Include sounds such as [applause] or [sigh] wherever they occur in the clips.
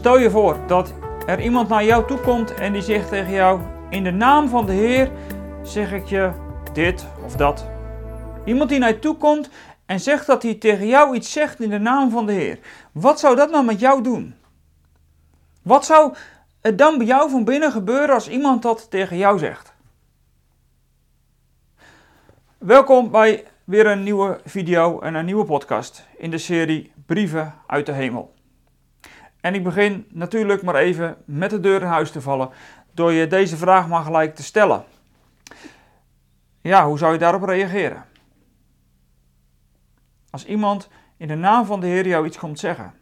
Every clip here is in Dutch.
Stel je voor dat er iemand naar jou toe komt en die zegt tegen jou: In de naam van de Heer zeg ik je dit of dat. Iemand die naar je toe komt en zegt dat hij tegen jou iets zegt in de naam van de Heer. Wat zou dat nou met jou doen? Wat zou er dan bij jou van binnen gebeuren als iemand dat tegen jou zegt? Welkom bij weer een nieuwe video en een nieuwe podcast in de serie Brieven uit de Hemel. En ik begin natuurlijk maar even met de deur in huis te vallen door je deze vraag maar gelijk te stellen. Ja, hoe zou je daarop reageren? Als iemand in de naam van de Heer jou iets komt zeggen.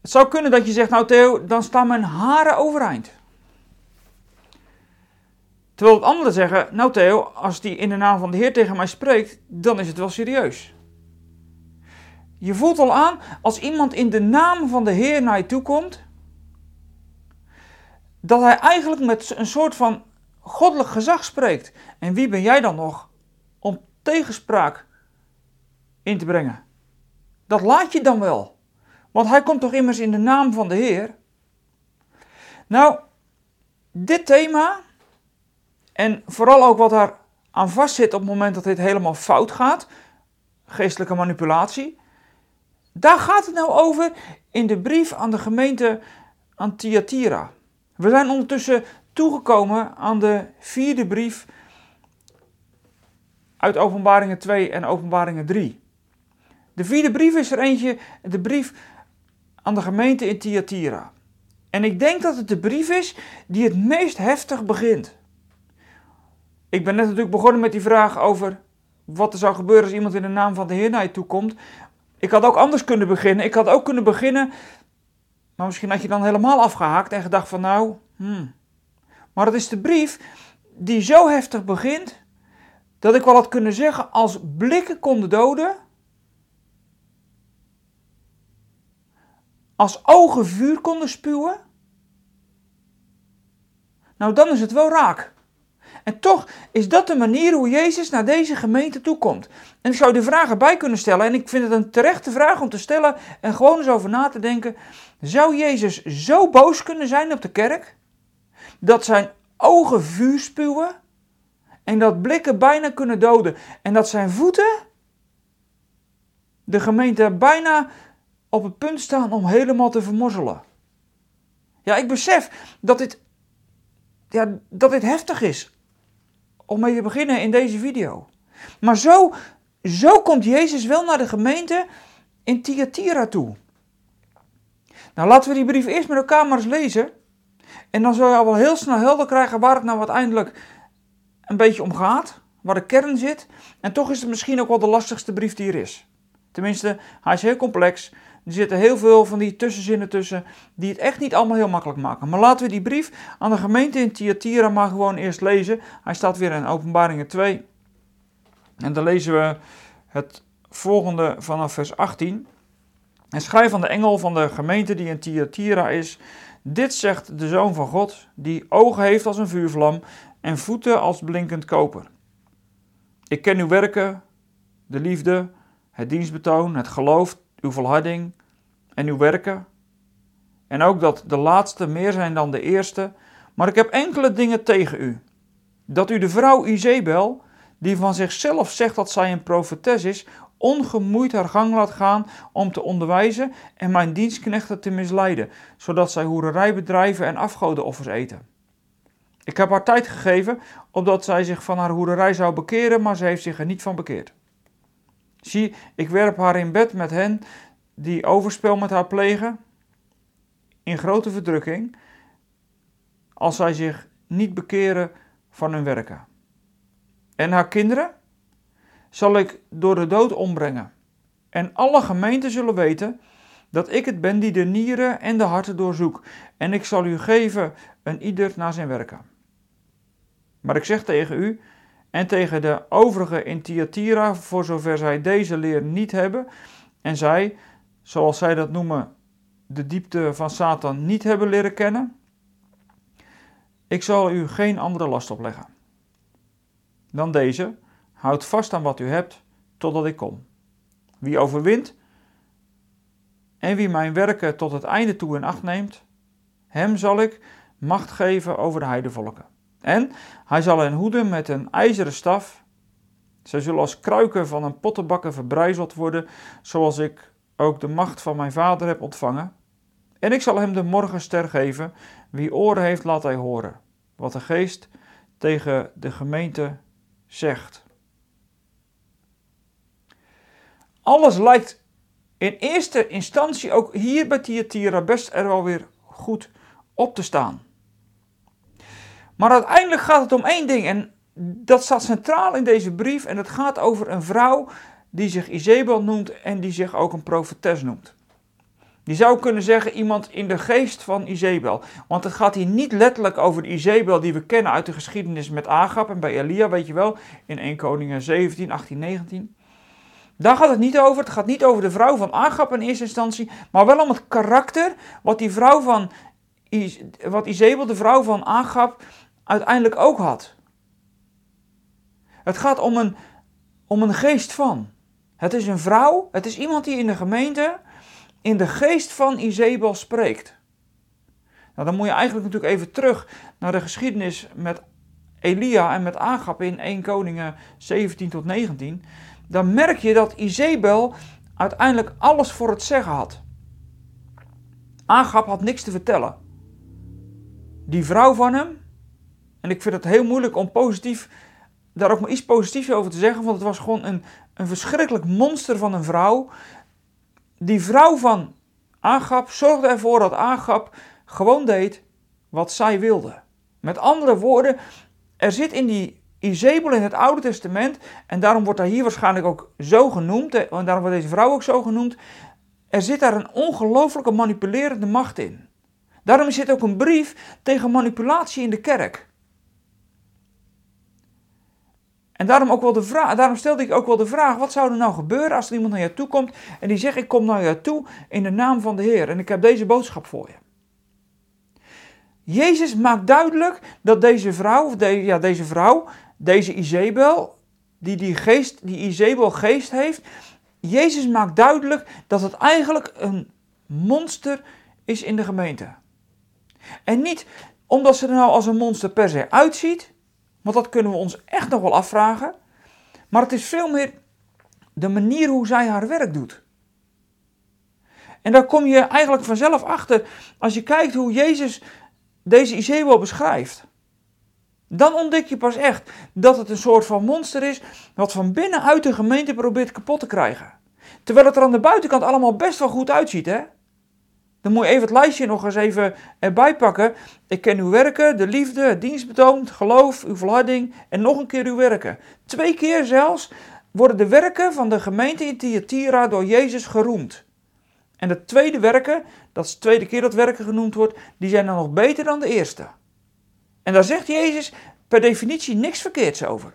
Het zou kunnen dat je zegt, nou Theo, dan staan mijn haren overeind. Terwijl het anderen zeggen, nou Theo, als die in de naam van de Heer tegen mij spreekt, dan is het wel serieus. Je voelt al aan, als iemand in de naam van de Heer naar je toe komt, dat hij eigenlijk met een soort van goddelijk gezag spreekt. En wie ben jij dan nog om tegenspraak in te brengen? Dat laat je dan wel. Want hij komt toch immers in de naam van de Heer? Nou, dit thema, en vooral ook wat daar aan vastzit op het moment dat dit helemaal fout gaat, geestelijke manipulatie, daar gaat het nou over in de brief aan de gemeente aan. We zijn ondertussen toegekomen aan de vierde brief uit Openbaringen 2 en Openbaringen 3. De vierde brief is er eentje, de brief aan de gemeente in Thyatira. En ik denk dat het de brief is die het meest heftig begint. Ik ben net natuurlijk begonnen met die vraag over wat er zou gebeuren als iemand in de naam van de Heer naar je toe komt. Ik had ook anders kunnen beginnen. Ik had ook kunnen beginnen, maar misschien had je dan helemaal afgehaakt en gedacht van nou, hmm. Maar het is de brief die zo heftig begint, dat ik wel had kunnen zeggen als blikken konden doden, als ogen vuur konden spuwen, nou dan is het wel raak. En toch is dat de manier hoe Jezus naar deze gemeente toekomt. En ik zou de vraag erbij kunnen stellen, en ik vind het een terechte vraag om te stellen en gewoon eens over na te denken. Zou Jezus zo boos kunnen zijn op de kerk? Dat zijn ogen vuur spuwen en dat blikken bijna kunnen doden en dat zijn voeten de gemeente bijna op het punt staan om helemaal te vermorzelen. Ja, ik besef dat dit, ja, dat dit heftig is om mee te beginnen in deze video. Maar zo, zo komt Jezus wel naar de gemeente in Thyatira toe. Nou, laten we die brief eerst met elkaar maar eens lezen. En dan zul je al wel heel snel helder krijgen waar het nou uiteindelijk een beetje om gaat. Waar de kern zit. En toch is het misschien ook wel de lastigste brief die er is. Tenminste, hij is heel complex. Er zitten heel veel van die tussenzinnen tussen die het echt niet allemaal heel makkelijk maken. Maar laten we die brief aan de gemeente in Thyatira maar gewoon eerst lezen. Hij staat weer in Openbaringen 2. En dan lezen we het volgende vanaf vers 18. En schrijf aan de engel van de gemeente die in Thyatira is. Dit zegt de Zoon van God, die ogen heeft als een vuurvlam en voeten als blinkend koper. Ik ken uw werken, de liefde, het dienstbetoon, het geloof, uw volharding en uw werken. En ook dat de laatste meer zijn dan de eerste. Maar ik heb enkele dingen tegen u. Dat u de vrouw Izebel, die van zichzelf zegt dat zij een profetes is, ongemoeid haar gang laat gaan om te onderwijzen en mijn dienstknechten te misleiden, zodat zij hoererij bedrijven en afgodenoffers eten. Ik heb haar tijd gegeven, opdat zij zich van haar hoererij zou bekeren, maar ze heeft zich er niet van bekeerd. Zie, ik werp haar in bed met hen die overspel met haar plegen, in grote verdrukking, als zij zich niet bekeren van hun werken. En haar kinderen zal ik door de dood ombrengen. En alle gemeenten zullen weten dat ik het ben die de nieren en de harten doorzoek. En ik zal u geven een ieder naar zijn werken. Maar ik zeg tegen u en tegen de overigen in Thyatira, voor zover zij deze leer niet hebben, en zij, zoals zij dat noemen, de diepte van Satan niet hebben leren kennen, ik zal u geen andere last opleggen dan deze Houd vast aan wat u hebt, totdat ik kom. Wie overwint, en wie mijn werken tot het einde toe in acht neemt, hem zal ik macht geven over de heidevolken. En hij zal hen hoeden met een ijzeren staf. Zij zullen als kruiken van een pottenbakker verbrijzeld worden, zoals ik ook de macht van mijn vader heb ontvangen. En ik zal hem de morgenster geven. Wie oren heeft, laat hij horen. Wat de geest tegen de gemeente zegt. Alles lijkt in eerste instantie ook hier bij Thyatira best er wel weer goed op te staan. Maar uiteindelijk gaat het om één ding en dat staat centraal in deze brief en het gaat over een vrouw die zich Izebel noemt en die zich ook een profetes noemt. Die zou kunnen zeggen iemand in de geest van Izebel. Want het gaat hier niet letterlijk over de Izebel die we kennen uit de geschiedenis met Agab en bij Elia, weet je wel, in 1 Koningen 17, 18, 19. Daar gaat het niet over. Het gaat niet over de vrouw van Agab in eerste instantie, maar wel om het karakter wat die vrouw van wat Izebel, de vrouw van Agab, uiteindelijk ook had. Het gaat om een, om een geest van. Het is een vrouw, het is iemand die in de gemeente in de geest van Izebel spreekt. Nou, dan moet je eigenlijk natuurlijk even terug naar de geschiedenis met Elia en met Agab in 1 Koningen 17 tot 19. Dan merk je dat Izebel uiteindelijk alles voor het zeggen had. Agab had niks te vertellen. Die vrouw van hem, en ik vind het heel moeilijk om positief, daar ook maar iets positiefs over te zeggen, want het was gewoon een, een verschrikkelijk monster van een vrouw die vrouw van Agab zorgde ervoor dat Agab gewoon deed wat zij wilde. Met andere woorden, er zit in die Izebel in het Oude Testament, en daarom wordt hij hier waarschijnlijk ook zo genoemd, en daarom wordt deze vrouw ook zo genoemd, er zit daar een ongelooflijke manipulerende macht in. Daarom zit ook een brief tegen manipulatie in de kerk. En daarom, ook wel de vraag, daarom stelde ik ook wel de vraag: wat zou er nou gebeuren als er iemand naar je toe komt en die zegt: Ik kom naar je toe in de naam van de Heer en ik heb deze boodschap voor je? Jezus maakt duidelijk dat deze vrouw, ja, deze vrouw, deze Izebel, die die geest, die Izebel geest heeft, Jezus maakt duidelijk dat het eigenlijk een monster is in de gemeente. En niet omdat ze er nou als een monster per se uitziet, want dat kunnen we ons echt nog wel afvragen. Maar het is veel meer de manier hoe zij haar werk doet. En daar kom je eigenlijk vanzelf achter als je kijkt hoe Jezus deze Izebel beschrijft. Dan ontdek je pas echt dat het een soort van monster is wat van binnenuit de gemeente probeert kapot te krijgen. Terwijl het er aan de buitenkant allemaal best wel goed uitziet, hè? Dan moet je even het lijstje nog eens even erbij pakken. Ik ken uw werken, de liefde, het dienstbetoon, het geloof, uw volharding en nog een keer uw werken. Twee keer zelfs worden de werken van de gemeente in Thyatira door Jezus geroemd. En de tweede werken, dat is de tweede keer dat werken genoemd wordt, die zijn dan nog beter dan de eerste. En daar zegt Jezus per definitie niks verkeerds over.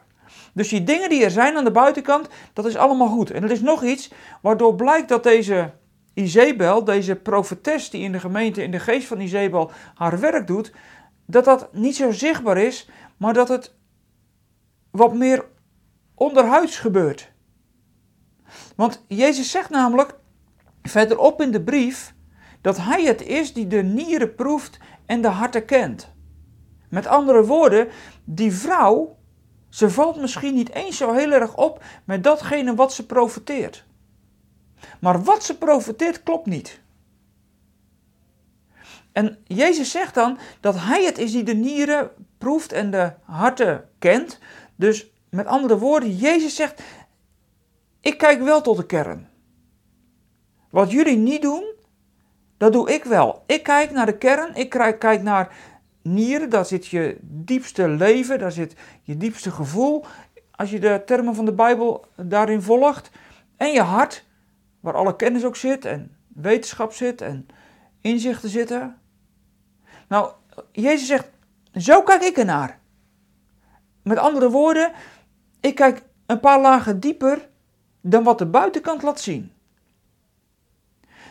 Dus die dingen die er zijn aan de buitenkant, dat is allemaal goed. En er is nog iets waardoor blijkt dat deze Izebel, deze profetes die in de gemeente in de geest van Izebel haar werk doet, dat dat niet zo zichtbaar is, maar dat het wat meer onderhuids gebeurt. Want Jezus zegt namelijk verderop in de brief dat hij het is die de nieren proeft en de harten kent. Met andere woorden, die vrouw, ze valt misschien niet eens zo heel erg op met datgene wat ze profeteert. Maar wat ze profeteert klopt niet. En Jezus zegt dan dat Hij het is die de nieren proeft en de harten kent. Dus met andere woorden, Jezus zegt: Ik kijk wel tot de kern. Wat jullie niet doen, dat doe ik wel. Ik kijk naar de kern, ik kijk naar nieren, daar zit je diepste leven, daar zit je diepste gevoel. Als je de termen van de Bijbel daarin volgt. En je hart, waar alle kennis ook zit en wetenschap zit en inzichten zitten. Nou, Jezus zegt, zo kijk ik ernaar. Met andere woorden, ik kijk een paar lagen dieper dan wat de buitenkant laat zien.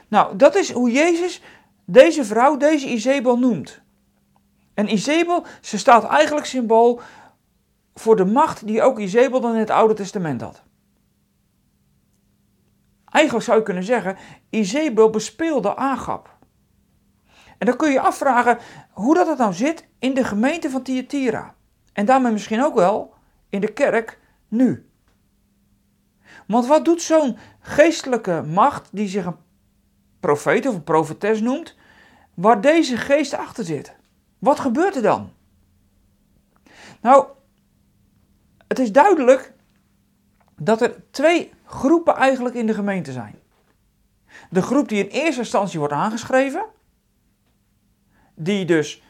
Nou, dat is hoe Jezus deze vrouw, deze Izebel noemt. En Izebel, ze staat eigenlijk symbool voor de macht die ook Izebel dan in het Oude Testament had. Eigenlijk zou je kunnen zeggen, Izebel bespeelde Agap. En dan kun je je afvragen hoe dat het nou zit in de gemeente van Thyatira. En daarmee misschien ook wel in de kerk nu. Want wat doet zo'n geestelijke macht die zich een profeet of een profetes noemt, waar deze geest achter zit? Wat gebeurt er dan? Nou, het is duidelijk dat er twee groepen eigenlijk in de gemeente zijn. De groep die in eerste instantie wordt aangeschreven, die dus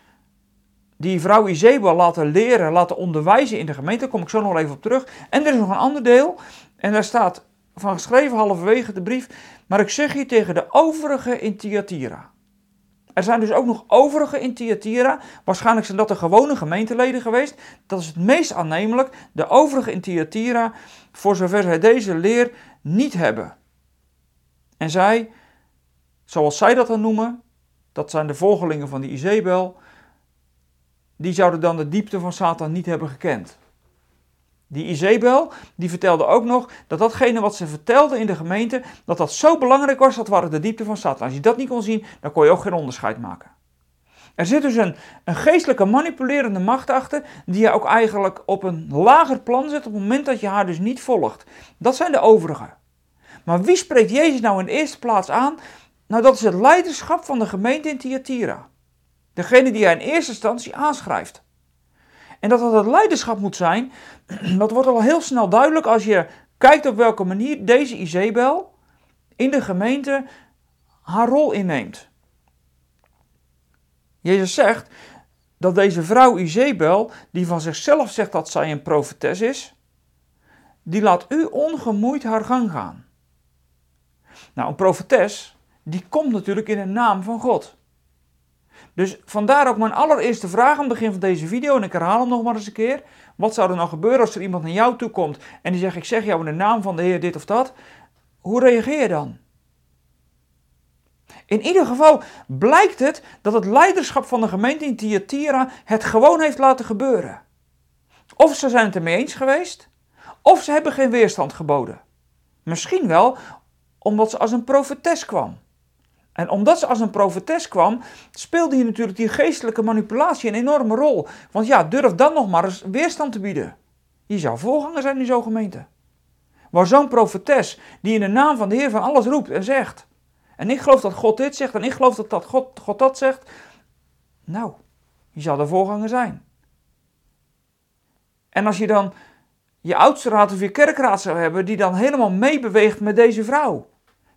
die vrouw Izebel laten leren, laten onderwijzen in de gemeente. Daar kom ik zo nog even op terug. En er is nog een ander deel. En daar staat van geschreven halverwege de brief. Maar ik zeg hier tegen de overigen in Thyatira. Er zijn dus ook nog overigen in Thyatira. Waarschijnlijk zijn dat de gewone gemeenteleden geweest. Dat is het meest aannemelijk. De overigen in Thyatira, voor zover zij deze leer niet hebben. En zij, zoals zij dat dan noemen, dat zijn de volgelingen van die Izebel, die zouden dan de diepte van Satan niet hebben gekend. Die Izebel, die vertelde ook nog dat datgene wat ze vertelde in de gemeente, dat dat zo belangrijk was, dat waren de diepte van Satan. Als je dat niet kon zien, dan kon je ook geen onderscheid maken. Er zit dus een, een geestelijke manipulerende macht achter, die je ook eigenlijk op een lager plan zet op het moment dat je haar dus niet volgt. Dat zijn de overigen. Maar wie spreekt Jezus nou in eerste plaats aan? Nou, dat is het leiderschap van de gemeente in Thyatira. Degene die hij in eerste instantie aanschrijft. En dat dat het leiderschap moet zijn, [clears throat] dat wordt al heel snel duidelijk als je kijkt op welke manier deze Izebel in de gemeente haar rol inneemt. Jezus zegt dat deze vrouw Izebel, die van zichzelf zegt dat zij een profetes is, die laat u ongemoeid haar gang gaan. Nou, een profetes, die komt natuurlijk in de naam van God. Dus vandaar ook mijn allereerste vraag aan het begin van deze video, en ik herhaal hem nog maar eens een keer. Wat zou er nou gebeuren als er iemand naar jou toe komt en die zegt, ik zeg jou in de naam van de Heer dit of dat? Hoe reageer je dan? In ieder geval blijkt het dat het leiderschap van de gemeente in Thyatira het gewoon heeft laten gebeuren. Of ze zijn het ermee eens geweest, of ze hebben geen weerstand geboden. Misschien wel omdat ze als een profetes kwam. En omdat ze als een profetes kwam, speelde hier natuurlijk die geestelijke manipulatie een enorme rol. Want ja, durf dan nog maar eens weerstand te bieden. Je zou voorganger zijn in zo'n gemeente. Waar zo'n profetes, die in de naam van de Heer van alles roept en zegt. En ik geloof dat God dit zegt en ik geloof dat, dat God, God dat zegt. Nou, je zou de voorganger zijn. En als je dan je oudste raad of je kerkraad zou hebben, die dan helemaal meebeweegt met deze vrouw.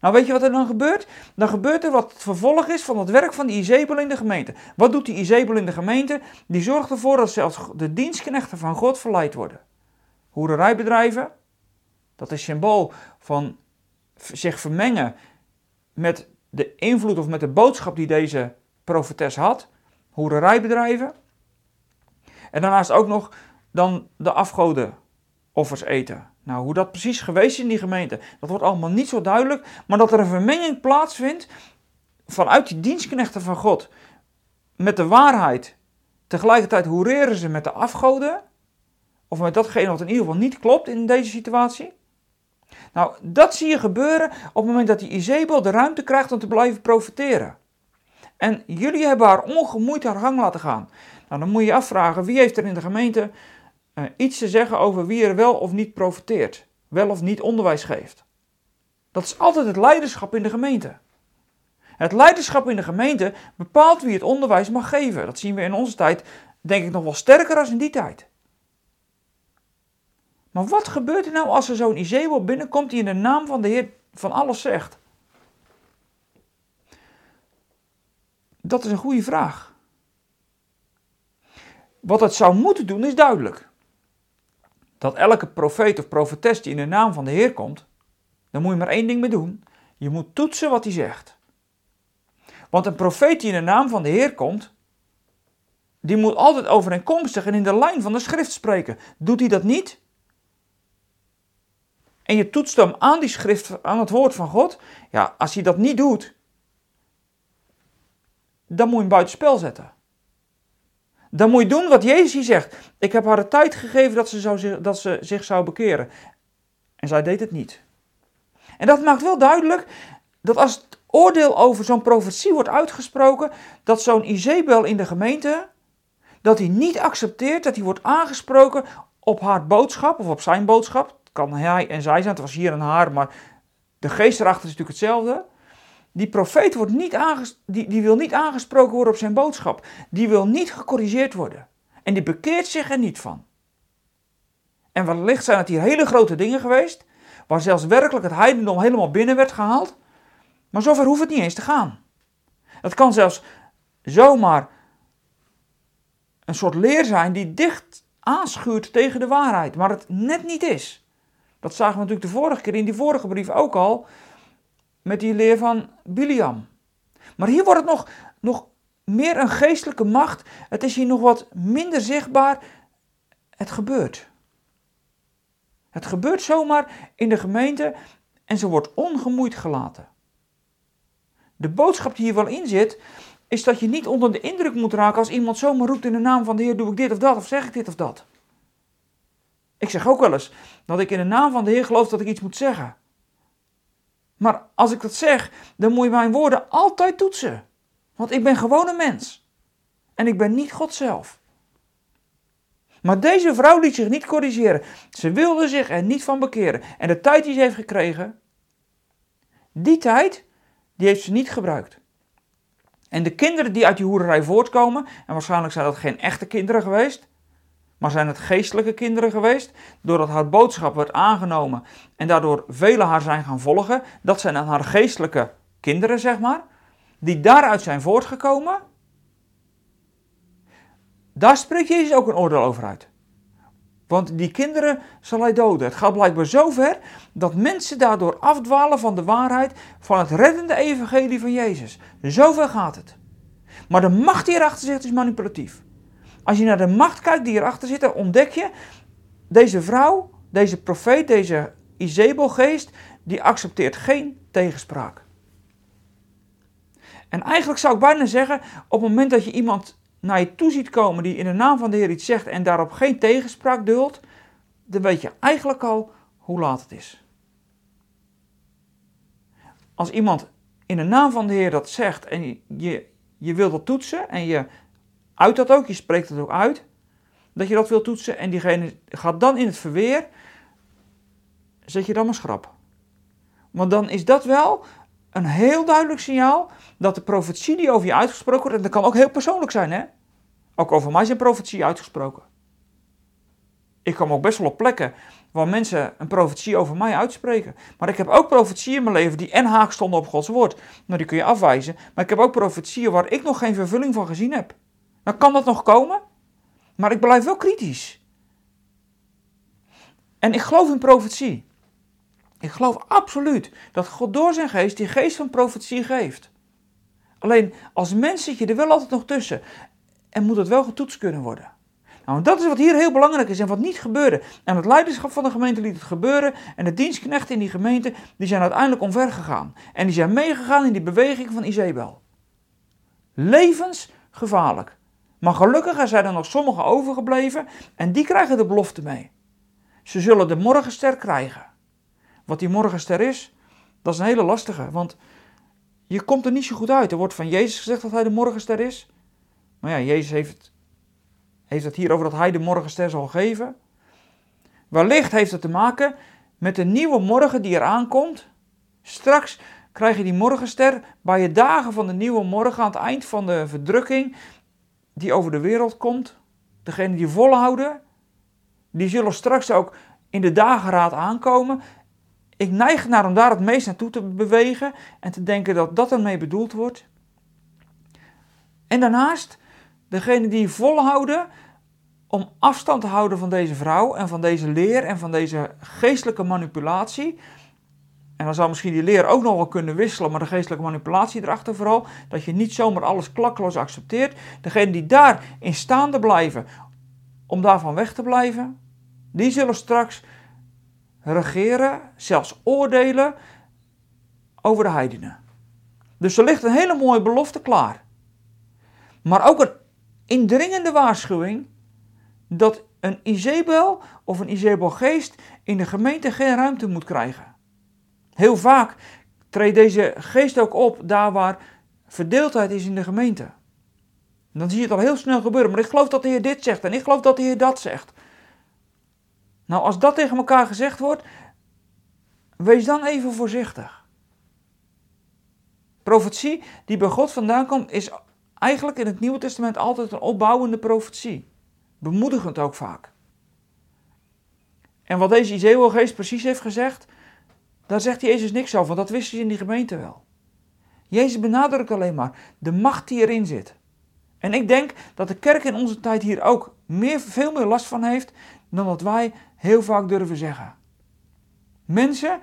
Nou, weet je wat er dan gebeurt? Dan gebeurt er wat het vervolg is van het werk van die Izebel in de gemeente. Wat doet die Izebel in de gemeente? Die zorgt ervoor dat zelfs de dienstknechten van God verleid worden. Hoererijbedrijven, dat is symbool van zich vermengen met de invloed of met de boodschap die deze profetes had. Hoererijbedrijven. En daarnaast ook nog dan de afgodenoffers eten. Nou, hoe dat precies geweest is in die gemeente, dat wordt allemaal niet zo duidelijk. Maar dat er een vermenging plaatsvindt vanuit die dienstknechten van God met de waarheid. Tegelijkertijd hoereren ze met de afgoden. Of met datgene wat in ieder geval niet klopt in deze situatie. Nou, dat zie je gebeuren op het moment dat die Izebel de ruimte krijgt om te blijven profiteren. En jullie hebben haar ongemoeid haar gang laten gaan. Nou, dan moet je je afvragen, wie heeft er in de gemeente uh, iets te zeggen over wie er wel of niet profiteert, wel of niet onderwijs geeft. Dat is altijd het leiderschap in de gemeente. Het leiderschap in de gemeente bepaalt wie het onderwijs mag geven. Dat zien we in onze tijd, denk ik, nog wel sterker als in die tijd. Maar wat gebeurt er nou als er zo'n Izebel binnenkomt die in de naam van de Heer van alles zegt? Dat is een goede vraag. Wat het zou moeten doen is duidelijk dat elke profeet of profetes die in de naam van de Heer komt, dan moet je maar één ding mee doen. Je moet toetsen wat hij zegt. Want een profeet die in de naam van de Heer komt, die moet altijd overeenkomstig en in de lijn van de schrift spreken. Doet hij dat niet? En je toetst hem aan die schrift, aan het woord van God. Ja, als hij dat niet doet, dan moet je hem buitenspel zetten. Dan moet je doen wat Jezus hier zegt. Ik heb haar de tijd gegeven dat ze, zou, dat ze zich zou bekeren. En zij deed het niet. En dat maakt wel duidelijk dat als het oordeel over zo'n profetie wordt uitgesproken, dat zo'n Izebel in de gemeente, dat hij niet accepteert dat hij wordt aangesproken op haar boodschap of op zijn boodschap. Het kan hij en zij zijn, het was hier en haar, maar de geest erachter is natuurlijk hetzelfde. Die profeet wordt niet die, die wil niet aangesproken worden op zijn boodschap. Die wil niet gecorrigeerd worden. En die bekeert zich er niet van. En wellicht zijn het hier hele grote dingen geweest, waar zelfs werkelijk het heidendom helemaal binnen werd gehaald. Maar zover hoeft het niet eens te gaan. Het kan zelfs zomaar een soort leer zijn die dicht aanschuurt tegen de waarheid, maar het net niet is. Dat zagen we natuurlijk de vorige keer in die vorige brief ook al, met die leer van Biliam. Maar hier wordt het nog, nog meer een geestelijke macht. Het is hier nog wat minder zichtbaar. Het gebeurt. Het gebeurt zomaar in de gemeente en ze wordt ongemoeid gelaten. De boodschap die hier wel in zit, is dat je niet onder de indruk moet raken als iemand zomaar roept in de naam van de Heer, doe ik dit of dat, of zeg ik dit of dat. Ik zeg ook wel eens dat ik in de naam van de Heer geloof dat ik iets moet zeggen. Maar als ik dat zeg, dan moet je mijn woorden altijd toetsen. Want ik ben gewoon een mens. En ik ben niet God zelf. Maar deze vrouw liet zich niet corrigeren. Ze wilde zich er niet van bekeren. En de tijd die ze heeft gekregen, die tijd, die heeft ze niet gebruikt. En de kinderen die uit die hoererij voortkomen, en waarschijnlijk zijn dat geen echte kinderen geweest, maar zijn het geestelijke kinderen geweest, doordat haar boodschap werd aangenomen en daardoor velen haar zijn gaan volgen, dat zijn dan haar geestelijke kinderen, zeg maar, die daaruit zijn voortgekomen. Daar spreekt Jezus ook een oordeel over uit. Want die kinderen zal hij doden. Het gaat blijkbaar zo ver dat mensen daardoor afdwalen van de waarheid van het reddende evangelie van Jezus. Zover gaat het. Maar de macht die erachter zit is manipulatief. Als je naar de macht kijkt die erachter zit, dan ontdek je deze vrouw, deze profeet, deze Izebelgeest, die accepteert geen tegenspraak. En eigenlijk zou ik bijna zeggen, op het moment dat je iemand naar je toe ziet komen die in de naam van de Heer iets zegt en daarop geen tegenspraak duldt, dan weet je eigenlijk al hoe laat het is. Als iemand in de naam van de Heer dat zegt en je, je, je wilt dat toetsen en je uit dat ook, je spreekt het ook uit, dat je dat wil toetsen en diegene gaat dan in het verweer, zet je dan maar schrap. Want dan is dat wel een heel duidelijk signaal dat de profetie die over je uitgesproken wordt, en dat kan ook heel persoonlijk zijn, hè? Ook over mij zijn profetie uitgesproken. Ik kom ook best wel op plekken waar mensen een profetie over mij uitspreken. Maar ik heb ook profetieën in mijn leven die en haak stonden op Gods woord. Nou, die kun je afwijzen. Maar ik heb ook profetieën waar ik nog geen vervulling van gezien heb. Dan kan dat nog komen, maar ik blijf wel kritisch. En ik geloof in profetie. Ik geloof absoluut dat God door zijn geest die geest van profetie geeft. Alleen als mens zit je er wel altijd nog tussen en moet het wel getoetst kunnen worden. Nou, dat is wat hier heel belangrijk is en wat niet gebeurde. En het leiderschap van de gemeente liet het gebeuren. En de dienstknechten in die gemeente, die zijn uiteindelijk omver gegaan. En die zijn meegegaan in die beweging van Izebel. Levensgevaarlijk. Maar gelukkig zijn er nog sommigen overgebleven en die krijgen de belofte mee. Ze zullen de morgenster krijgen. Wat die morgenster is, dat is een hele lastige, want je komt er niet zo goed uit. Er wordt van Jezus gezegd dat hij de morgenster is. Maar ja, Jezus heeft, heeft het hier over dat hij de morgenster zal geven. Wellicht heeft het te maken met de nieuwe morgen die eraan komt. Straks krijg je die morgenster bij je dagen van de nieuwe morgen aan het eind van de verdrukking die over de wereld komt, degene die volhouden, die zullen straks ook in de dageraad aankomen. Ik neig naar om daar het meest naartoe te bewegen en te denken dat dat ermee bedoeld wordt. En daarnaast, degene die volhouden om afstand te houden van deze vrouw en van deze leer en van deze geestelijke manipulatie, en dan zou misschien die leer ook nog wel kunnen wisselen, maar de geestelijke manipulatie erachter vooral. Dat je niet zomaar alles klakkeloos accepteert. Degenen die daar in staande blijven om daarvan weg te blijven, die zullen straks regeren, zelfs oordelen over de heidenen. Dus er ligt een hele mooie belofte klaar. Maar ook een indringende waarschuwing dat een Izebel of een Izebelgeest in de gemeente geen ruimte moet krijgen. Heel vaak treedt deze geest ook op daar waar verdeeldheid is in de gemeente. Dan zie je het al heel snel gebeuren. Maar ik geloof dat de Heer dit zegt en ik geloof dat de Heer dat zegt. Nou, als dat tegen elkaar gezegd wordt, wees dan even voorzichtig. Profetie die bij God vandaan komt, is eigenlijk in het Nieuwe Testament altijd een opbouwende profetie. Bemoedigend ook vaak. En wat deze Izeeuwgeest precies heeft gezegd, daar zegt Jezus niks over, want dat wisten ze in die gemeente wel. Jezus benadrukt alleen maar de macht die erin zit. En ik denk dat de kerk in onze tijd hier ook meer, veel meer last van heeft dan dat wij heel vaak durven zeggen. Mensen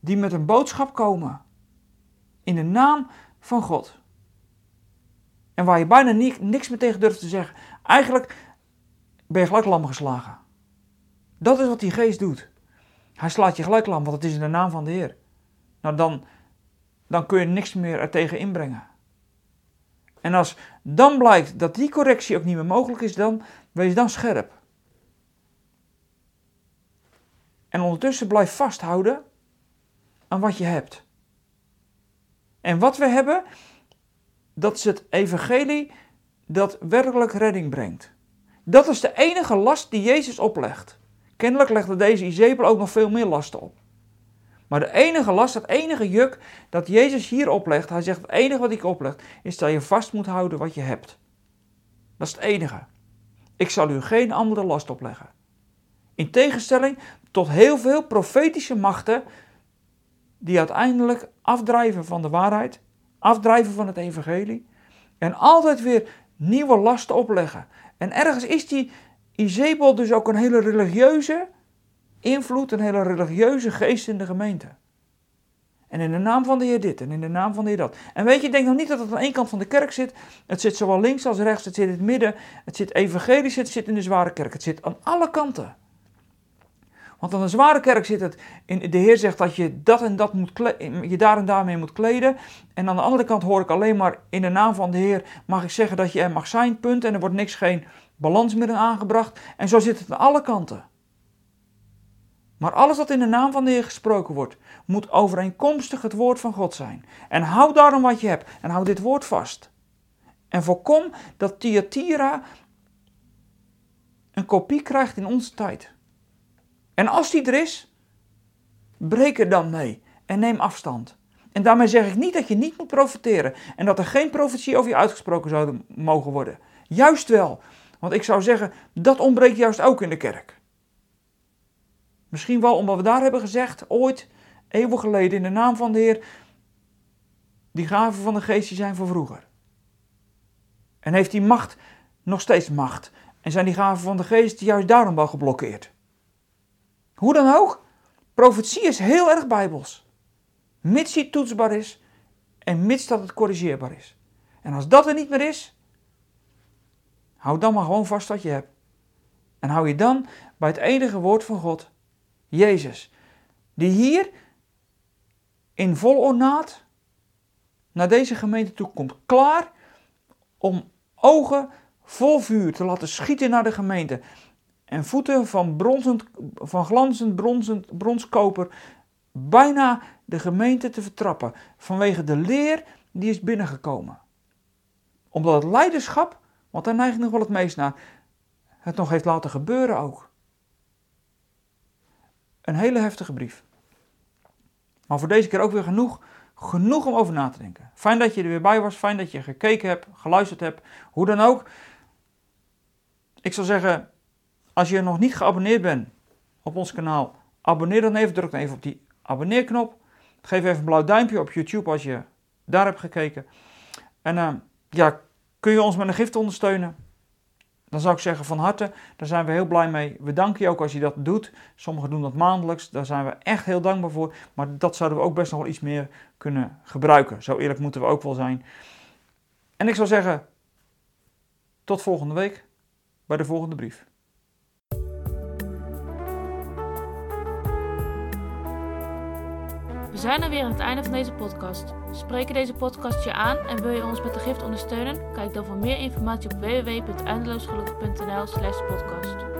die met een boodschap komen in de naam van God. En waar je bijna niks meer tegen durft te zeggen. Eigenlijk ben je gelijk lam geslagen. Dat is wat die geest doet. Hij slaat je gelijk lam, want het is in de naam van de Heer. Nou, dan, dan kun je niks meer er tegen inbrengen. En als dan blijkt dat die correctie ook niet meer mogelijk is, dan wees dan scherp. En ondertussen blijf vasthouden aan wat je hebt. En wat we hebben, dat is het evangelie dat werkelijk redding brengt. Dat is de enige last die Jezus oplegt. Kennelijk legde deze Izebel ook nog veel meer lasten op. Maar de enige last, het enige juk dat Jezus hier oplegt, hij zegt het enige wat ik opleg, is dat je vast moet houden wat je hebt. Dat is het enige. Ik zal u geen andere last opleggen. In tegenstelling tot heel veel profetische machten die uiteindelijk afdrijven van de waarheid, afdrijven van het evangelie en altijd weer nieuwe lasten opleggen. En ergens is die Izebel dus ook een hele religieuze invloed, een hele religieuze geest in de gemeente. En in de naam van de Heer dit en in de naam van de Heer dat. En weet je, ik denk nog niet dat het aan één kant van de kerk zit. Het zit zowel links als rechts, het zit in het midden, het zit evangelisch, het zit in de zware kerk. Het zit aan alle kanten. Want aan de zware kerk zit het, in, de Heer zegt dat je dat en dat moet je daar en daarmee moet kleden. En aan de andere kant hoor ik alleen maar in de naam van de Heer mag ik zeggen dat je er mag zijn, punt. En er wordt niks, geen balans meer aangebracht. En zo zit het aan alle kanten. Maar alles wat in de naam van de Heer gesproken wordt, moet overeenkomstig het woord van God zijn. En hou daarom wat je hebt en hou dit woord vast. En voorkom dat Thyatira een kopie krijgt in onze tijd. En als die er is, breek er dan mee en neem afstand. En daarmee zeg ik niet dat je niet moet profiteren en dat er geen profetie over je uitgesproken zou mogen worden. Juist wel, want ik zou zeggen, dat ontbreekt juist ook in de kerk. Misschien wel omdat we daar hebben gezegd, ooit, eeuwen geleden, in de naam van de Heer, die gaven van de geest die zijn voor vroeger. En heeft die macht nog steeds macht. En zijn die gaven van de geest juist daarom wel geblokkeerd. Hoe dan ook, profetie is heel erg bijbels. Mits die toetsbaar is en mits dat het corrigeerbaar is. En als dat er niet meer is, hou dan maar gewoon vast wat je hebt. En hou je dan bij het enige woord van God, Jezus, die hier in vol ornaat naar deze gemeente toe komt, klaar om ogen vol vuur te laten schieten naar de gemeente en voeten van, bronzend, van glanzend bronzend, bronskoper bijna de gemeente te vertrappen vanwege de leer die is binnengekomen. Omdat het leiderschap, want daar neigt nog wel het meest naar, het nog heeft laten gebeuren ook. Een hele heftige brief. Maar voor deze keer ook weer genoeg, genoeg om over na te denken. Fijn dat je er weer bij was, fijn dat je gekeken hebt, geluisterd hebt, hoe dan ook. Ik zal zeggen, als je nog niet geabonneerd bent op ons kanaal, abonneer dan even. Druk dan even op die abonneerknop. Geef even een blauw duimpje op YouTube als je daar hebt gekeken. En uh, ja, kun je ons met een gift ondersteunen? Dan zou ik zeggen van harte, daar zijn we heel blij mee. We danken je ook als je dat doet. Sommigen doen dat maandelijks, daar zijn we echt heel dankbaar voor. Maar dat zouden we ook best nog wel iets meer kunnen gebruiken. Zo eerlijk moeten we ook wel zijn. En ik zou zeggen, tot volgende week bij de volgende brief. We zijn er weer aan het einde van deze podcast. Spreken deze podcast je aan en wil je ons met de gift ondersteunen? Kijk dan voor meer informatie op www.eindeloosgelukkig.nl slash podcast.